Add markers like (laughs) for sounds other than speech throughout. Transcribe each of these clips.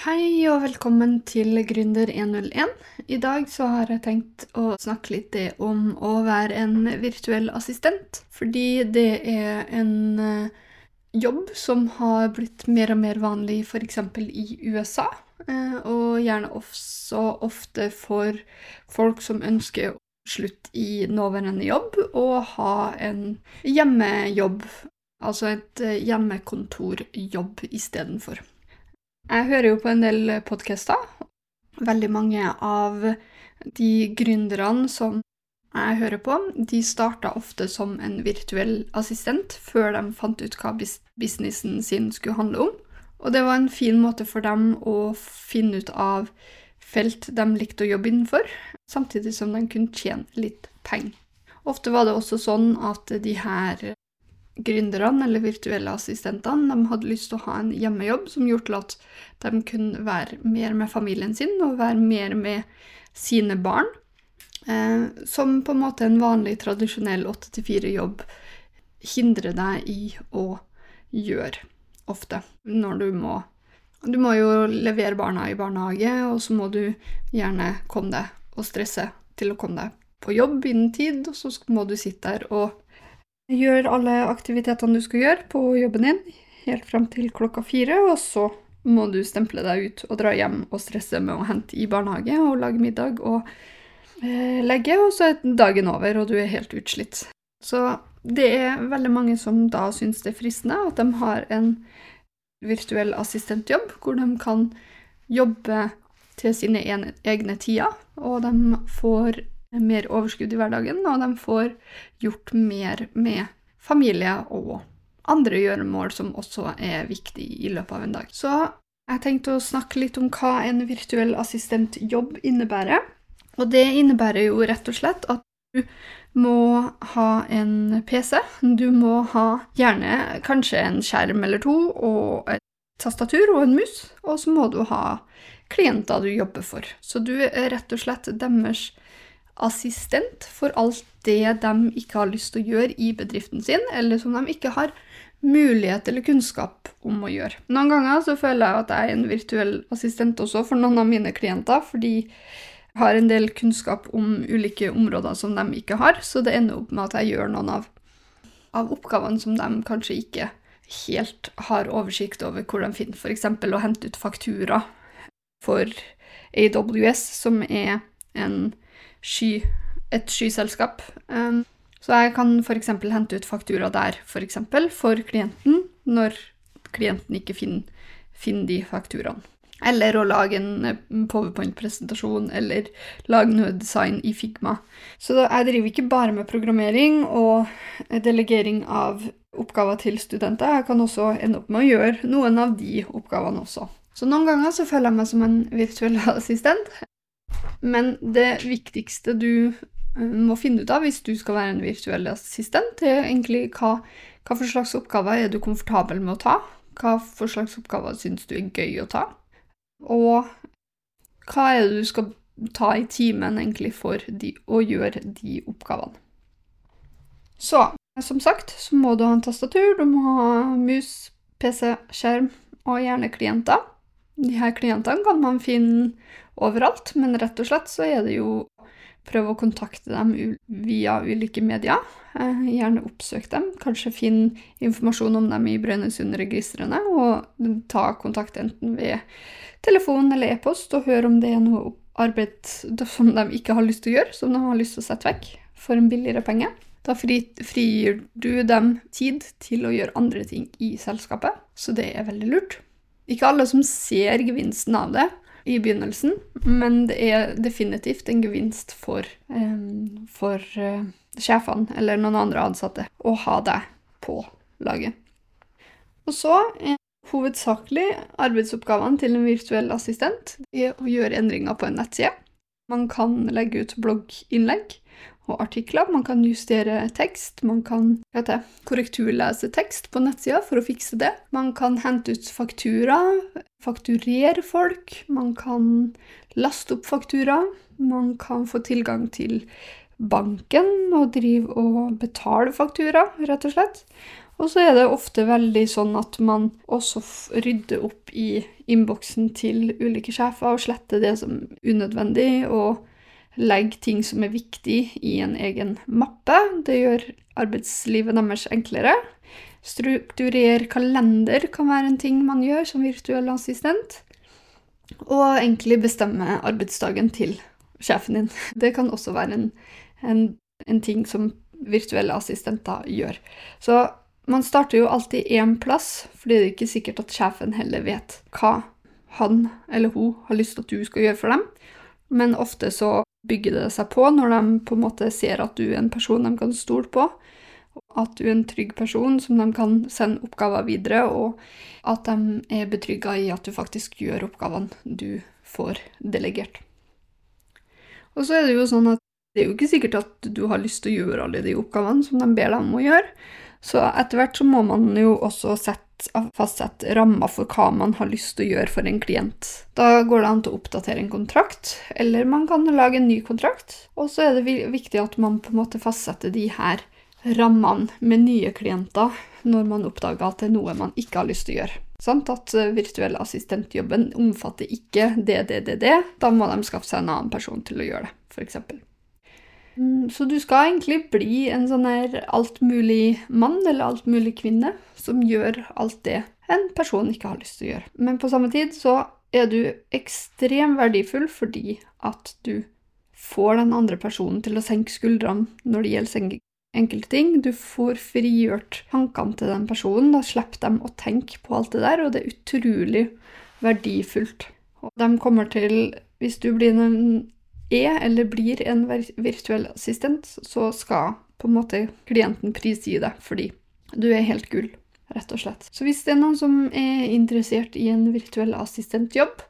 Hei og velkommen til Gründer101. I dag så har jeg tenkt å snakke litt om å være en virtuell assistent. Fordi det er en eh, jobb som har blitt mer og mer vanlig f.eks. i USA. eh, Og gjerne også ofte for folk som ønsker å slutte i nåværende jobb og ha en hjemmejobb. Altså et eh, hjemmekontorjobb istedenfor. Jeg hører jo på en del podkaster. Veldig mange av de gründerne som jeg hører på, de starta ofte som en virtuell assistent før de fant ut hva businessen sin skulle handle om. Og det var en fin måte for dem å finne ut av felt de likte å jobbe innenfor, samtidig som de kunne tjene litt penger. Ofte var det også sånn at de her gründerne eller virtuelle assistentene de hadde lyst til å ha en hjemmejobb som gjorde til at de kunne være mer med familien sin og være mer med sine barn. Eh, som på en måte en vanlig, tradisjonell 8-4-jobb hindrer deg i å gjøre ofte. Når du må Du må jo levere barna i barnehage, og så må du gjerne komme deg og stresse til å komme deg på jobb innen tid, og så må du sitte der og Gjør alle aktivitetene du skal gjøre på jobben din, helt frem til klokka fire, og så må du stemple deg ut og dra hjem og stresse med å hente i barnehage og lage middag og eh, legge, og så er dagen over, og du er helt utslitt. Så det er veldig mange som da syns det er fristende at de har en virtuell assistentjobb, hvor de kan jobbe til sine egne tider, og de får mer overskudd i hverdagen, og de får gjort mer med familie og andre gjøremål som også er viktig i løpet av en dag. Så jeg tenkte å snakke litt om hva en virtuell assistentjobb innebærer. Og det innebærer jo rett og slett at du må ha en PC. Du må ha gjerne kanskje en skjerm eller to og et tastatur og en mus, og så må du ha klienter du jobber for. Så du er rett og slett deres assistent for alt det de ikke har lyst til å gjøre i bedriften sin, eller som de ikke har mulighet eller kunnskap om å gjøre. Noen ganger så føler jeg at jeg er en virtuell assistent også for noen av mine klienter, fordi jeg har en del kunnskap om ulike områder som de ikke har, så det ender opp med at jeg gjør noen av, av oppgavene som de kanskje ikke helt har oversikt over hvor de finner, f.eks. å hente ut faktura for AWS, som er en sky, et skyselskap. Så jeg kan f.eks. hente ut faktura der for, eksempel, for klienten, når klienten ikke finner, finner de fakturaene. Eller å lage en eh, powerpoint-presentasjon, eller lage noe design i Figma. Så jeg driver ikke bare med programmering og delegering av oppgaver til studenter. Jeg kan også ende opp med å gjøre noen av de oppgavene også. Så noen ganger så føler jeg meg som en virtuell (laughs) assistent. Men det viktigste du eh, må finne ut av hvis du skal være en virtuell assistent, er egentlig hva, hva for slags oppgaver er du komfortabel med å ta? Hva for slags oppgaver syns du er gøy å ta? Og hva er det du skal ta i timen egentlig for de, å gjøre de oppgavene? Så som sagt så må du ha en tastatur, du må ha mus, PC, skjerm og gjerne klienter. De her klientene kan man finne overalt, men rett og slett så er det jo prøve å kontakte dem via ulike medier. Eh, gjerne oppsøk dem, kanskje finn informasjon om dem i Brønnøysundregistrene, og ta kontakt enten ved telefon eller e-post, og hør om det er noe arbeid som de ikke har lyst til å gjøre, som de har lyst til å sette vekk for en billigere penge. Da frigir du dem tid til å gjøre andre ting i selskapet, så det er veldig lurt. Ikke alle som ser gevinsten av det i begynnelsen, men det er definitivt en gevinst for, um, for uh, sjefene eller noen andre ansatte å ha deg på laget. Og så er hovedsakelig arbeidsoppgavene til en virtuell assistent er å gjøre endringer på en nettside. Man kan legge ut blogginnlegg og artikler. Man kan justere tekst. Man kan det, korrekturlese tekst på nettsida for å fikse det. Man kan hente ut faktura, fakturere folk. Man kan laste opp faktura. Man kan få tilgang til banken og drive og betale faktura, rett og slett. Og så er det ofte veldig sånn at man også rydder opp i innboksen til ulike sjefer og sletter det som er unødvendig, og legger ting som er viktig, i en egen mappe. Det gjør arbeidslivet deres enklere. Strukturere kalender kan være en ting man gjør som virtuell assistent. Og egentlig bestemme arbeidsdagen til sjefen din. Det kan også være en, en, en ting som virtuelle assistenter gjør. Så man starter jo alltid én plass, fordi det er ikke sikkert at sjefen heller vet hva han eller hun har lyst til at du skal gjøre for dem. Men ofte så bygger det seg på når de på en måte ser at du er en person de kan stole på. At du er en trygg person som de kan sende oppgaver videre, og at de er betrygga i at du faktisk gjør oppgavene du får delegert. Og så er det jo sånn at det er jo ikke sikkert at du har lyst til å gjøre alle de oppgavene som de ber deg om å gjøre. Så etter hvert så må man jo også sette, fastsette rammer for hva man har lyst til å gjøre for en klient. Da går det an til å oppdatere en kontrakt, eller man kan lage en ny kontrakt. Og så er det viktig at man på en måte fastsetter de her rammene med nye klienter når man oppdager at det er noe man ikke har lyst til å gjøre. Sånn, at eh, virtuell assistentjobben omfatter ikke det, det, det, det. Da må de skaffe seg en annen person til å gjøre det, f.eks. Mm, så du skal egentlig bli en sånn her altmulig mann eller altmulig kvinne som gjør alt det en person ikke har lyst til å gjøre. Men på samme tid så er du ekstremt verdifull fordi at du får den andre personen til å senke skuldrene når det gjelder enkelte ting. Du får frigjort tankene til den personen. Da slipper dem å tenke på alt det der, og det er utrolig verdifullt. Og de kommer til Hvis du blir en er eller blir en virtuell assistent, så skal på en måte klienten prisgi deg fordi du er helt gull, rett og slett. Så hvis det er noen som er interessert i en virtuell assistentjobb,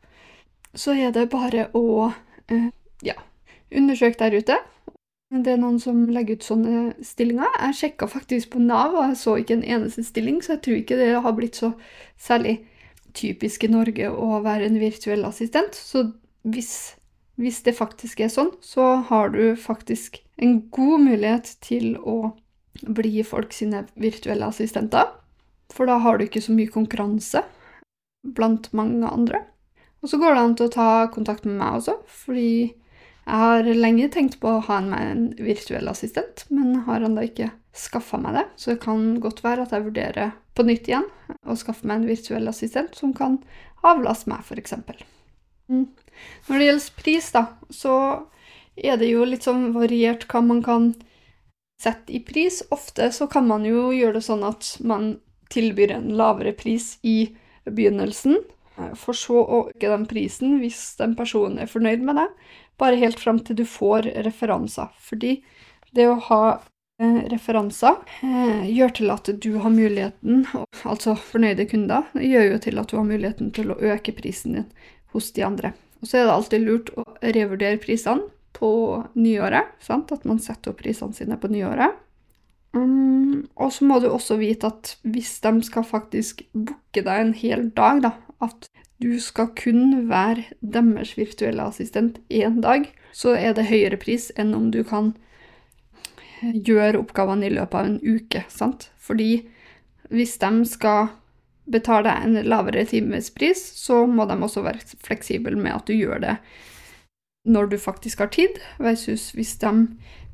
så er det bare å eh, ja, undersøke der ute. Det er noen som legger ut sånne stillinger. Jeg sjekka faktisk på Nav, og jeg så ikke en eneste stilling, så jeg tror ikke det har blitt så særlig typisk i Norge å være en virtuell assistent. Så hvis hvis det faktisk er sånn, så har du faktisk en god mulighet til å bli folk sine virtuelle assistenter. For da har du ikke så mye konkurranse blant mange andre. Og så går det an til å ta kontakt med meg også, fordi jeg har lenge tenkt på å ha meg en virtuell assistent, men har ennå ikke skaffa meg det. Så det kan godt være at jeg vurderer på nytt igjen å skaffe meg en virtuell assistent som kan avlaste meg, f.eks. Når det gjelder pris, da, så er det jo litt sånn variert hva man kan sette i pris. Ofte så kan man jo gjøre det sånn at man tilbyr en lavere pris i begynnelsen, eh, for så å øke den prisen hvis den personen er fornøyd med det, bare helt fram til du får referanser. Fordi det å ha eh, referanser eh, gjør til at du har muligheten, altså fornøyde kunder, gjør jo til at du har muligheten til å øke prisen din hos de andre. Og så er det alltid lurt å revurdere prisene på nyåret. Sant? At man setter opp prisene sine på nyåret. Um, og så må du også vite at hvis de skal faktisk booke deg en hel dag, da, at du skal kun være deres virtuelle assistent én dag, så er det høyere pris enn om du kan gjøre oppgavene i løpet av en uke. sant? Fordi hvis de skal betaler deg en lavere timespris, så må de også være fleksible med at du gjør det når du faktisk har tid, versus hvis de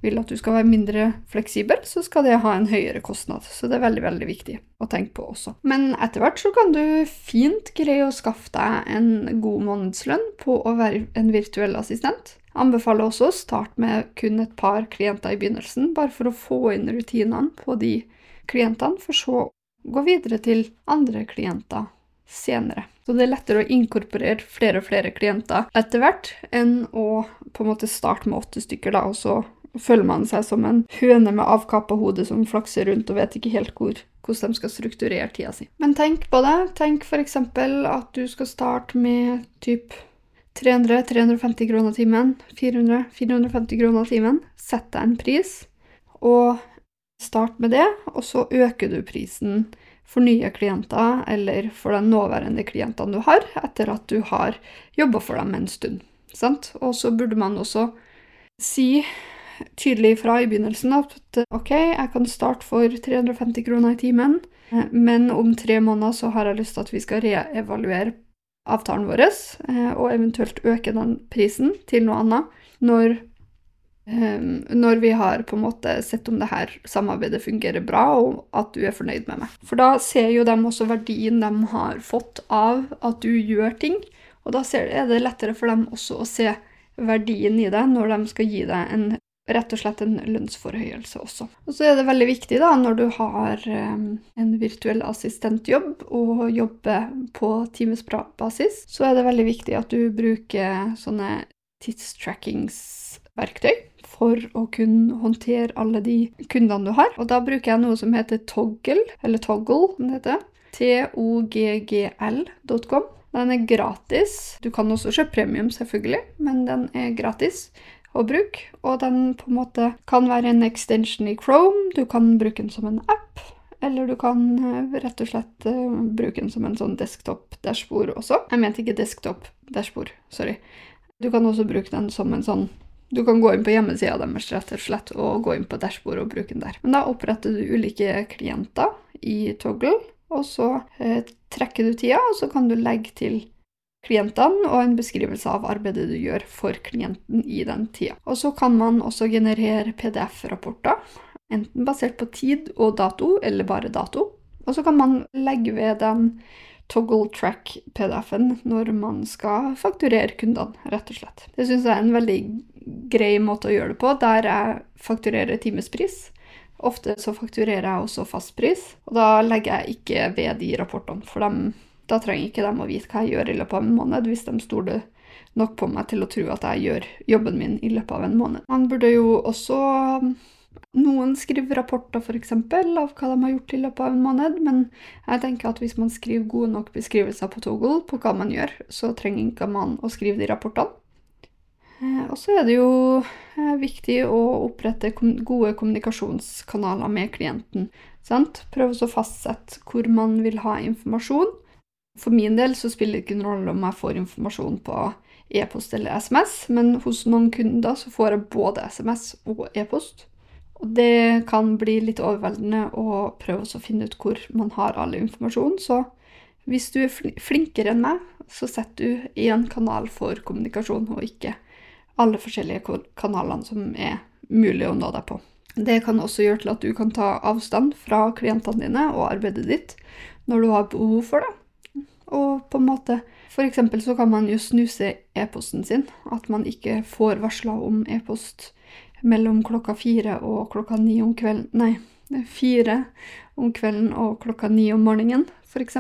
vil at du skal være mindre fleksibel, så skal det ha en høyere kostnad. Så det er veldig, veldig viktig å tenke på også. Men etter hvert så kan du fint greie å skaffe deg en god månedslønn på å være en virtuell assistent. Anbefaler også å starte med kun et par klienter i begynnelsen, bare for å få inn rutinene på de klientene, for så gå videre til andre klienter senere. Så det er lettere å inkorporere flere og flere klienter etter hvert enn å på en måte starte med åtte stykker, da, og så føler man seg som en høne med avkappa hode som flakser rundt og vet ikke helt hvor, hvordan de skal strukturere tida si. Men tenk på det. Tenk f.eks. at du skal starte med typ 300-350 kroner timen, 400-450 kroner timen. Sett deg en pris, og Start med det, og så øker du prisen for nye klienter eller for de nåværende klientene du har, etter at du har jobba for dem en stund. Sant? Og så burde man også si tydelig fra i begynnelsen at ok, jeg kan starte for 350 kroner i timen, men om tre måneder så har jeg lyst til at vi skal reevaluere avtalen vår, eh, og eventuelt øke den prisen til noe annet når, når vi har på en måte sett om det her samarbeidet fungerer bra, og at du er fornøyd med meg. For da ser jo de også verdien de har fått av at du gjør ting, og da er det lettere for dem også å se verdien i det når de skal gi deg en rett og slett en lønnsforhøyelse også. Og så er det veldig viktig da, når du har um, en virtuell assistentjobb og jobber på timesbasis, så er det veldig viktig at du bruker sånne tidstrackingsverktøy for å kunne håndtere alle de kundene du har. Og da bruker jeg noe som heter Toggle, eller Toggle, som det heter. T-o-g-g-l.com. Den er gratis. Du kan også kjøpe premium, selvfølgelig, men den er gratis å bruke. Og den på en måte kan være en extension i Chrome, du kan bruke den som en app. Eller du kan eh, rett og slett uh, bruke den som en sånn desktop-dashbord også. Jeg mente ikke desktop-dashbord, sorry. Du kan også bruke den som en sånn du kan gå inn på hjemmesida deres rett og slett, og gå inn på dashbordet og bruke den der. Men da oppretter du ulike klienter i Toggle, og så eh, trekker du tida, og så kan du legge til klientene og en beskrivelse av arbeidet du gjør for klienten i den tida. Og så kan man også generere PDF-rapporter, enten basert på tid og dato, eller bare dato. Og så kan man legge ved den toggle track-PDF-en når man skal fakturere kundene, rett og slett. Det syns jeg er en veldig grei måte å gjøre det på, der jeg fakturerer timespris. Ofte så fakturerer jeg også fastpris, og da legger jeg ikke ved de rapportene, for dem da trenger ikke de å vite hva jeg gjør i løpet av en måned, hvis de stoler nok på meg til å tro at jeg gjør jobben min i løpet av en måned. Man burde jo også Noen skriver rapporter f.eks. av hva de har gjort i løpet av en måned, men jeg tenker at hvis man skriver gode nok beskrivelser på Toggle på hva man gjør, så trenger ikke man å skrive de rapportene. Eh, og så er det jo eh, viktig å opprette gode kommunikasjonskanaler med klienten. Prøve å fastsette hvor man vil ha informasjon, for min del så spiller det ikke noen rolle om jeg får informasjon på e-post eller SMS, men hos noen kunder så får jeg både SMS og e-post. Og det kan bli litt overveldende å prøve å finne ut hvor man har all informasjon. Så hvis du er flinkere enn meg, så setter du én kanal for kommunikasjon, og ikke alle forskjellige kanalene som er mulig å nå deg på. Det kan også gjøre til at du kan ta avstand fra klientene dine og arbeidet ditt når du har behov for det. Og på en måte For eksempel så kan man jo snuse e-posten sin. At man ikke får varsler om e-post mellom klokka fire og klokka ni om kvelden Nei, fire om kvelden og klokka ni om morgenen, f.eks.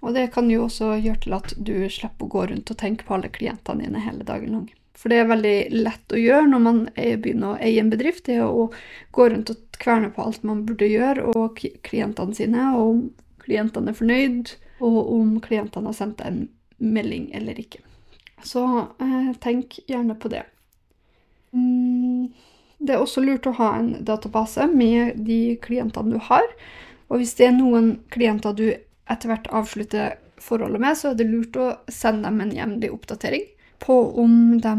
Og det kan jo også gjøre til at du slipper å gå rundt og tenke på alle klientene dine hele dagen lang. For det er veldig lett å gjøre når man begynner å eie en bedrift, det å gå rundt og kverne på alt man burde gjøre, og klientene sine, og om klientene er fornøyd, og om klientene har sendt en melding eller ikke. Så eh, tenk gjerne på det. Mm, det er også lurt å ha en database med de klientene du har. Og hvis det er noen klienter du etter hvert avslutter forholdet med, så er det lurt å sende dem en jevnlig oppdatering på om de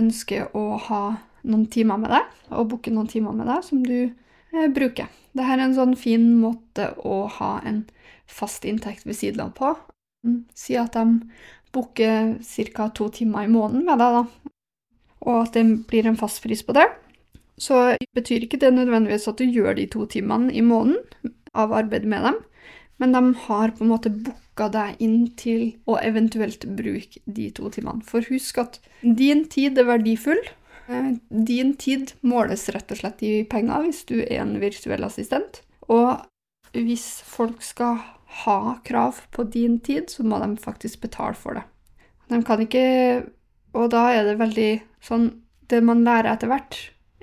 ønsker å ha noen timer med deg, og booke noen timer med deg som du eh, bruker. Dette er en sånn fin måte å ha en fast inntekt ved siden av på. Si at de booker ca. to timer i måneden med deg, da, og at det blir en fast pris på det. Så betyr ikke det nødvendigvis at du gjør de to timene i måneden av arbeid med dem, men de har på en måte booka deg inn til å eventuelt bruke de to timene. For husk at din tid er verdifull. Eh, din tid måles rett og slett i penger hvis du er en virtuell assistent. Og hvis folk skal ha krav på din tid, så må de faktisk betale for det. De kan ikke Og da er det veldig sånn Det man lærer etter hvert,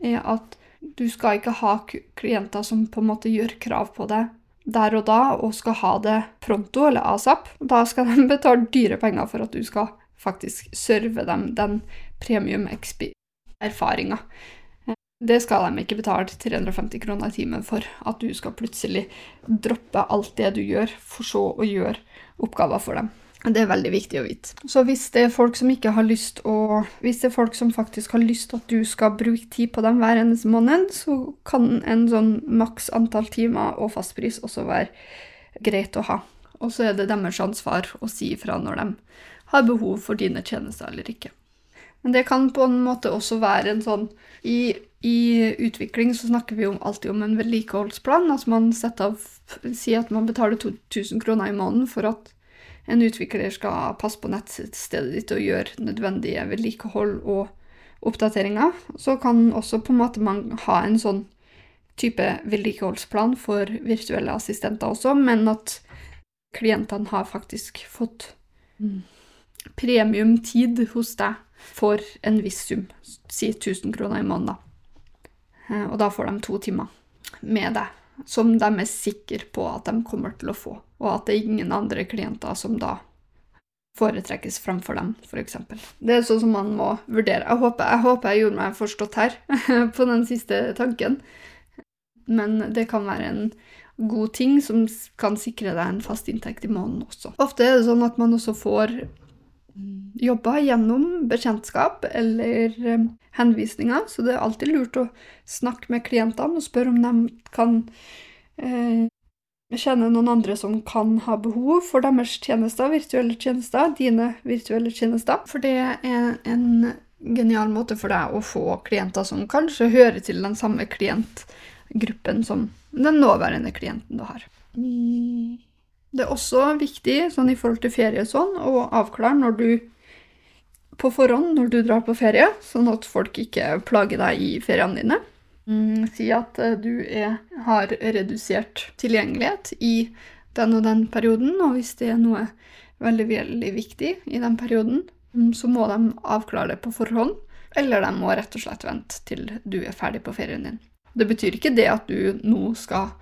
er at du skal ikke ha klienter som på en måte gjør krav på det der og da, og skal ha det pronto eller asap. Da skal de (laughs) betale dyre penger for at du skal faktisk serve dem den premium-erfaringa. Det skal de ikke betale 350 kroner i timen for. At du skal plutselig droppe alt det du gjør, for så å gjøre oppgaver for dem. Det er veldig viktig å vite. Så hvis det er folk som ikke har lyst å Hvis det er folk som faktisk har lyst at du skal bruke tid på dem hver eneste måned, så kan en sånn maks antall timer og fastpris også være greit å ha. Og så er det deres ansvar å si ifra når de har behov for dine tjenester eller ikke. Men det kan på en måte også være en sånn I, i utvikling så snakker vi om, alltid om en vedlikeholdsplan. Altså man setter av Sier at man betaler 2000 kroner i måneden for at en utvikler skal passe på nettstedet ditt og gjøre nødvendige vedlikehold og oppdateringer, så kan også på en måte man ha en sånn type vedlikeholdsplan for virtuelle assistenter også, men at klientene har faktisk fått premiumtid hos deg for en viss sum, si 1000 kroner i måneden. Eh, og da får de to timer med deg som de er sikre på at de kommer til å få, og at det er ingen andre klienter som da foretrekkes fremfor dem, f.eks. Det er sånn som man må vurdere. Jeg håper jeg, håper jeg gjorde meg forstått her (laughs) på den siste tanken, men det kan være en god ting som kan sikre deg en fast inntekt i måneden også. Ofte er det sånn at man også får jobba gjennom bekjentskap eller um, henvisninger, så det er alltid lurt å snakke med klientene og spørre om de kan eh, kjenne noen andre som kan ha behov for deres tjenester, virtuelle tjenester, dine virtuelle tjenester. For det er en genial måte for deg å få klienter som kanskje hører til den samme klientgruppen som den nåværende klienten du har. Mm. Det er også viktig sånn i forhold til ferie sånn, å avklare når du på forhånd når du drar på ferie, sånn at folk ikke plager deg i feriene dine. Mm, si at eh, du er, har redusert tilgjengelighet i den og den perioden, og hvis det er noe veldig, veldig viktig i den perioden, mm, så må de avklare det på forhånd, eller de må rett og slett vente til du er ferdig på ferien din. Det betyr ikke det at du nå skal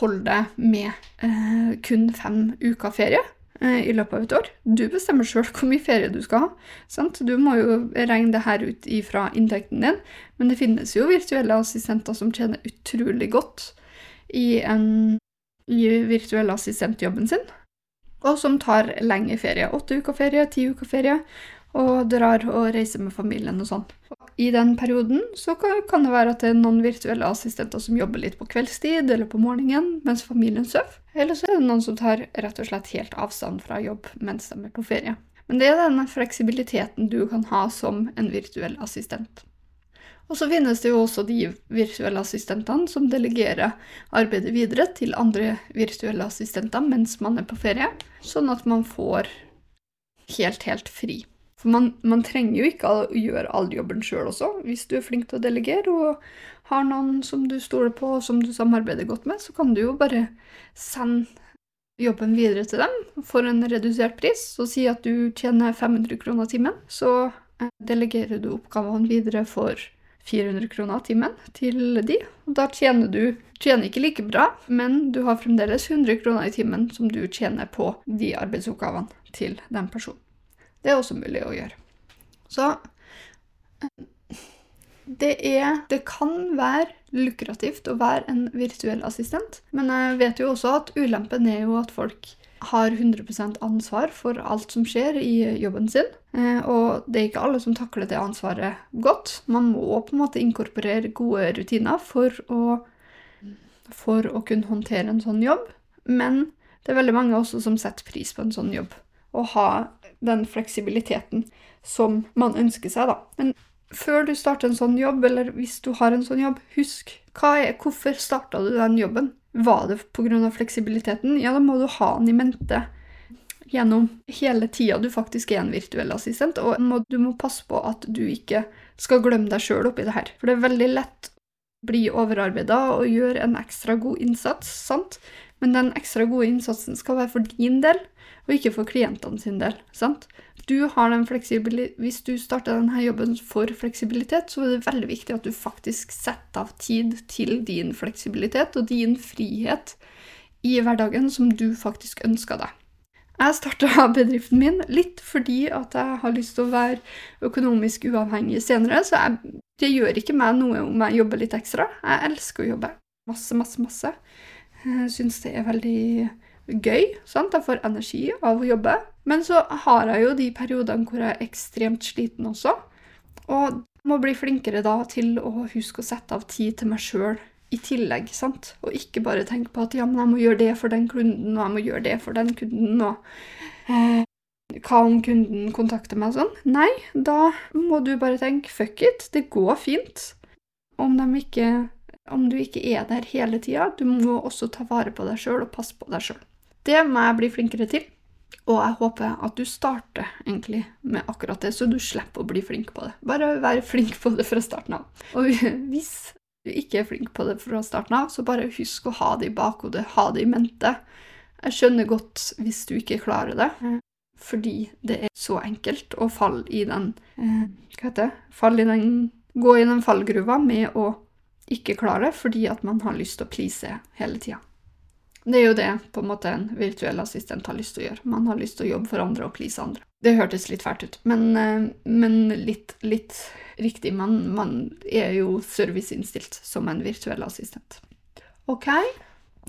holde deg med eh, kun fem uker ferie eh, i løpet av et år. Du bestemmer sjøl hvor mye ferie du skal ha. Sant? Du må jo regne det her ut ifra inntekten din, men det finnes jo virtuelle assistenter som tjener utrolig godt i, en, i virtuelle assistentjobben sin, og som tar lenge ferie. Åtte uker ferie, ti uker ferie, og drar og reiser med familien og sånn. I den perioden så kan det være at det er noen virtuelle assistenter som jobber litt på kveldstid eller på morgenen mens familien sover. Eller så er det noen som tar rett og slett helt avstand fra jobb mens de er på ferie. Men det er denne fleksibiliteten du kan ha som en virtuell assistent. Og så finnes det jo også de virtuelle assistentene som delegerer arbeidet videre til andre virtuelle assistenter mens man er på ferie, sånn at man får helt, helt fri. For man, man, trenger jo ikke å gjøre all jobben sjøl også. Hvis du er flink til å delegere og har noen som du stoler på og som du samarbeider godt med, så kan du jo bare sende jobben videre til dem for en redusert pris og si at du tjener 500 kroner timen. Så eh, delegerer du oppgavene videre for 400 kroner timen til de. Og da tjener du tjener ikke like bra, men du har fremdeles 100 kroner i timen som du tjener på de arbeidsoppgavene til den personen. Det er også mulig å gjøre. Så det er Det kan være lukrativt å være en virtuell assistent, men jeg vet jo også at ulempen er jo at folk har 100% ansvar for alt som skjer i jobben sin. Eh, og det er ikke alle som takler det ansvaret godt. Man må på en måte inkorporere gode rutiner for å, for å kunne håndtere en sånn jobb. Men det er veldig mange også som setter pris på en sånn jobb. Å ha den fleksibiliteten som man ønsker seg, da. Men før du starter en sånn jobb, eller hvis du har en sånn jobb, husk er, hvorfor starta du den jobben? Var det pga. fleksibiliteten? Ja, da må du ha den i mente gjennom hele tida du faktisk er en virtuell assistent, og du må passe på at du ikke skal glemme deg sjøl oppi det her. For det er veldig lett å bli overarbeida og gjøre en ekstra god innsats, sant? Men den ekstra gode innsatsen skal være for din del, og ikke for klientene sin del. sant? Du Hvis du starter denne jobben for fleksibilitet, så er det veldig viktig at du faktisk setter av tid til din fleksibilitet og din frihet i hverdagen som du faktisk ønsker deg. Jeg starta bedriften min litt fordi at jeg har lyst til å være økonomisk uavhengig senere, så jeg, det gjør ikke meg noe om jeg jobber litt ekstra. Jeg elsker å jobbe masse, masse, masse. Syns det er veldig gøy. Sant? Jeg får energi av å jobbe. Men så har jeg jo de periodene hvor jeg er ekstremt sliten også. Og må bli flinkere da til å huske å sette av tid til meg sjøl i tillegg. sant? Og ikke bare tenke på at ja, men jeg må gjøre det for den kunden, og jeg må gjøre det for den kunden, og eh, hva om kunden kontakter meg sånn? Nei, da må du bare tenke fuck it, det går fint. Om, de ikke, om du ikke er der hele tida. Du må også ta vare på deg sjøl og passe på deg sjøl. Det må jeg bli flinkere til. Og jeg håper at du starter egentlig med akkurat det, så du slipper å bli flink på det. Bare vær flink på det fra starten av. Og (laughs) hvis du ikke er flink på det fra starten av, så bare husk å ha det i bakhodet, ha det i mente. Jeg skjønner godt hvis du ikke klarer det, fordi det er så enkelt å falle i den eh, Hva heter det? Fall i den Gå i den fallgruva med å ikke klare fordi at man har lyst til å please hele tida. Det er jo det på en måte en virtuell assistent har lyst til å gjøre. Man har lyst til å jobbe for andre og please andre. Det hørtes litt fælt ut, men, eh, men litt, litt, riktig. Man, man er jo serviceinnstilt som en virtuell assistent. OK,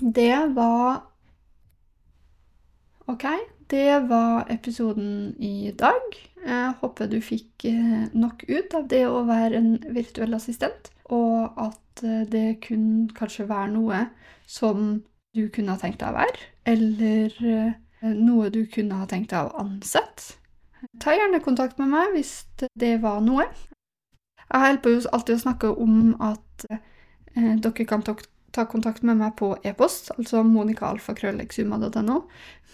det var OK, det var episoden i dag. Jeg håper du fikk eh, nok ut av det å være en virtuell assistent, og at eh, det kunne kanskje være noe som du kunne ha tenkt deg å være, eller eh, noe du kunne ha tenkt deg å ansette. Ta gjerne kontakt med meg hvis det var noe. Jeg holder jo alltid å snakke om at eh, dere kan ta kontakt med meg på e-post, altså monikaalfakrøllexuma.no,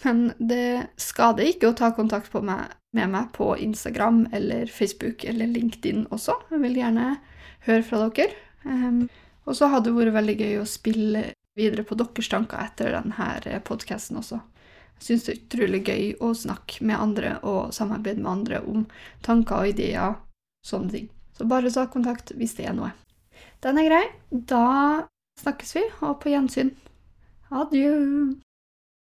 men det skader ikke å ta kontakt med meg på Instagram eller Facebook eller LinkedIn også. Jeg vil gjerne høre fra dere. Um, og så hadde det vært veldig gøy å spille videre på deres tanker etter denne podkasten også. Jeg syns det er utrolig gøy å snakke med andre og samarbeide med andre om tanker og ideer, sånne ting. Så bare ta kontakt hvis det er noe. Den er grei. Da snakkes vi, og på gjensyn. Adjø.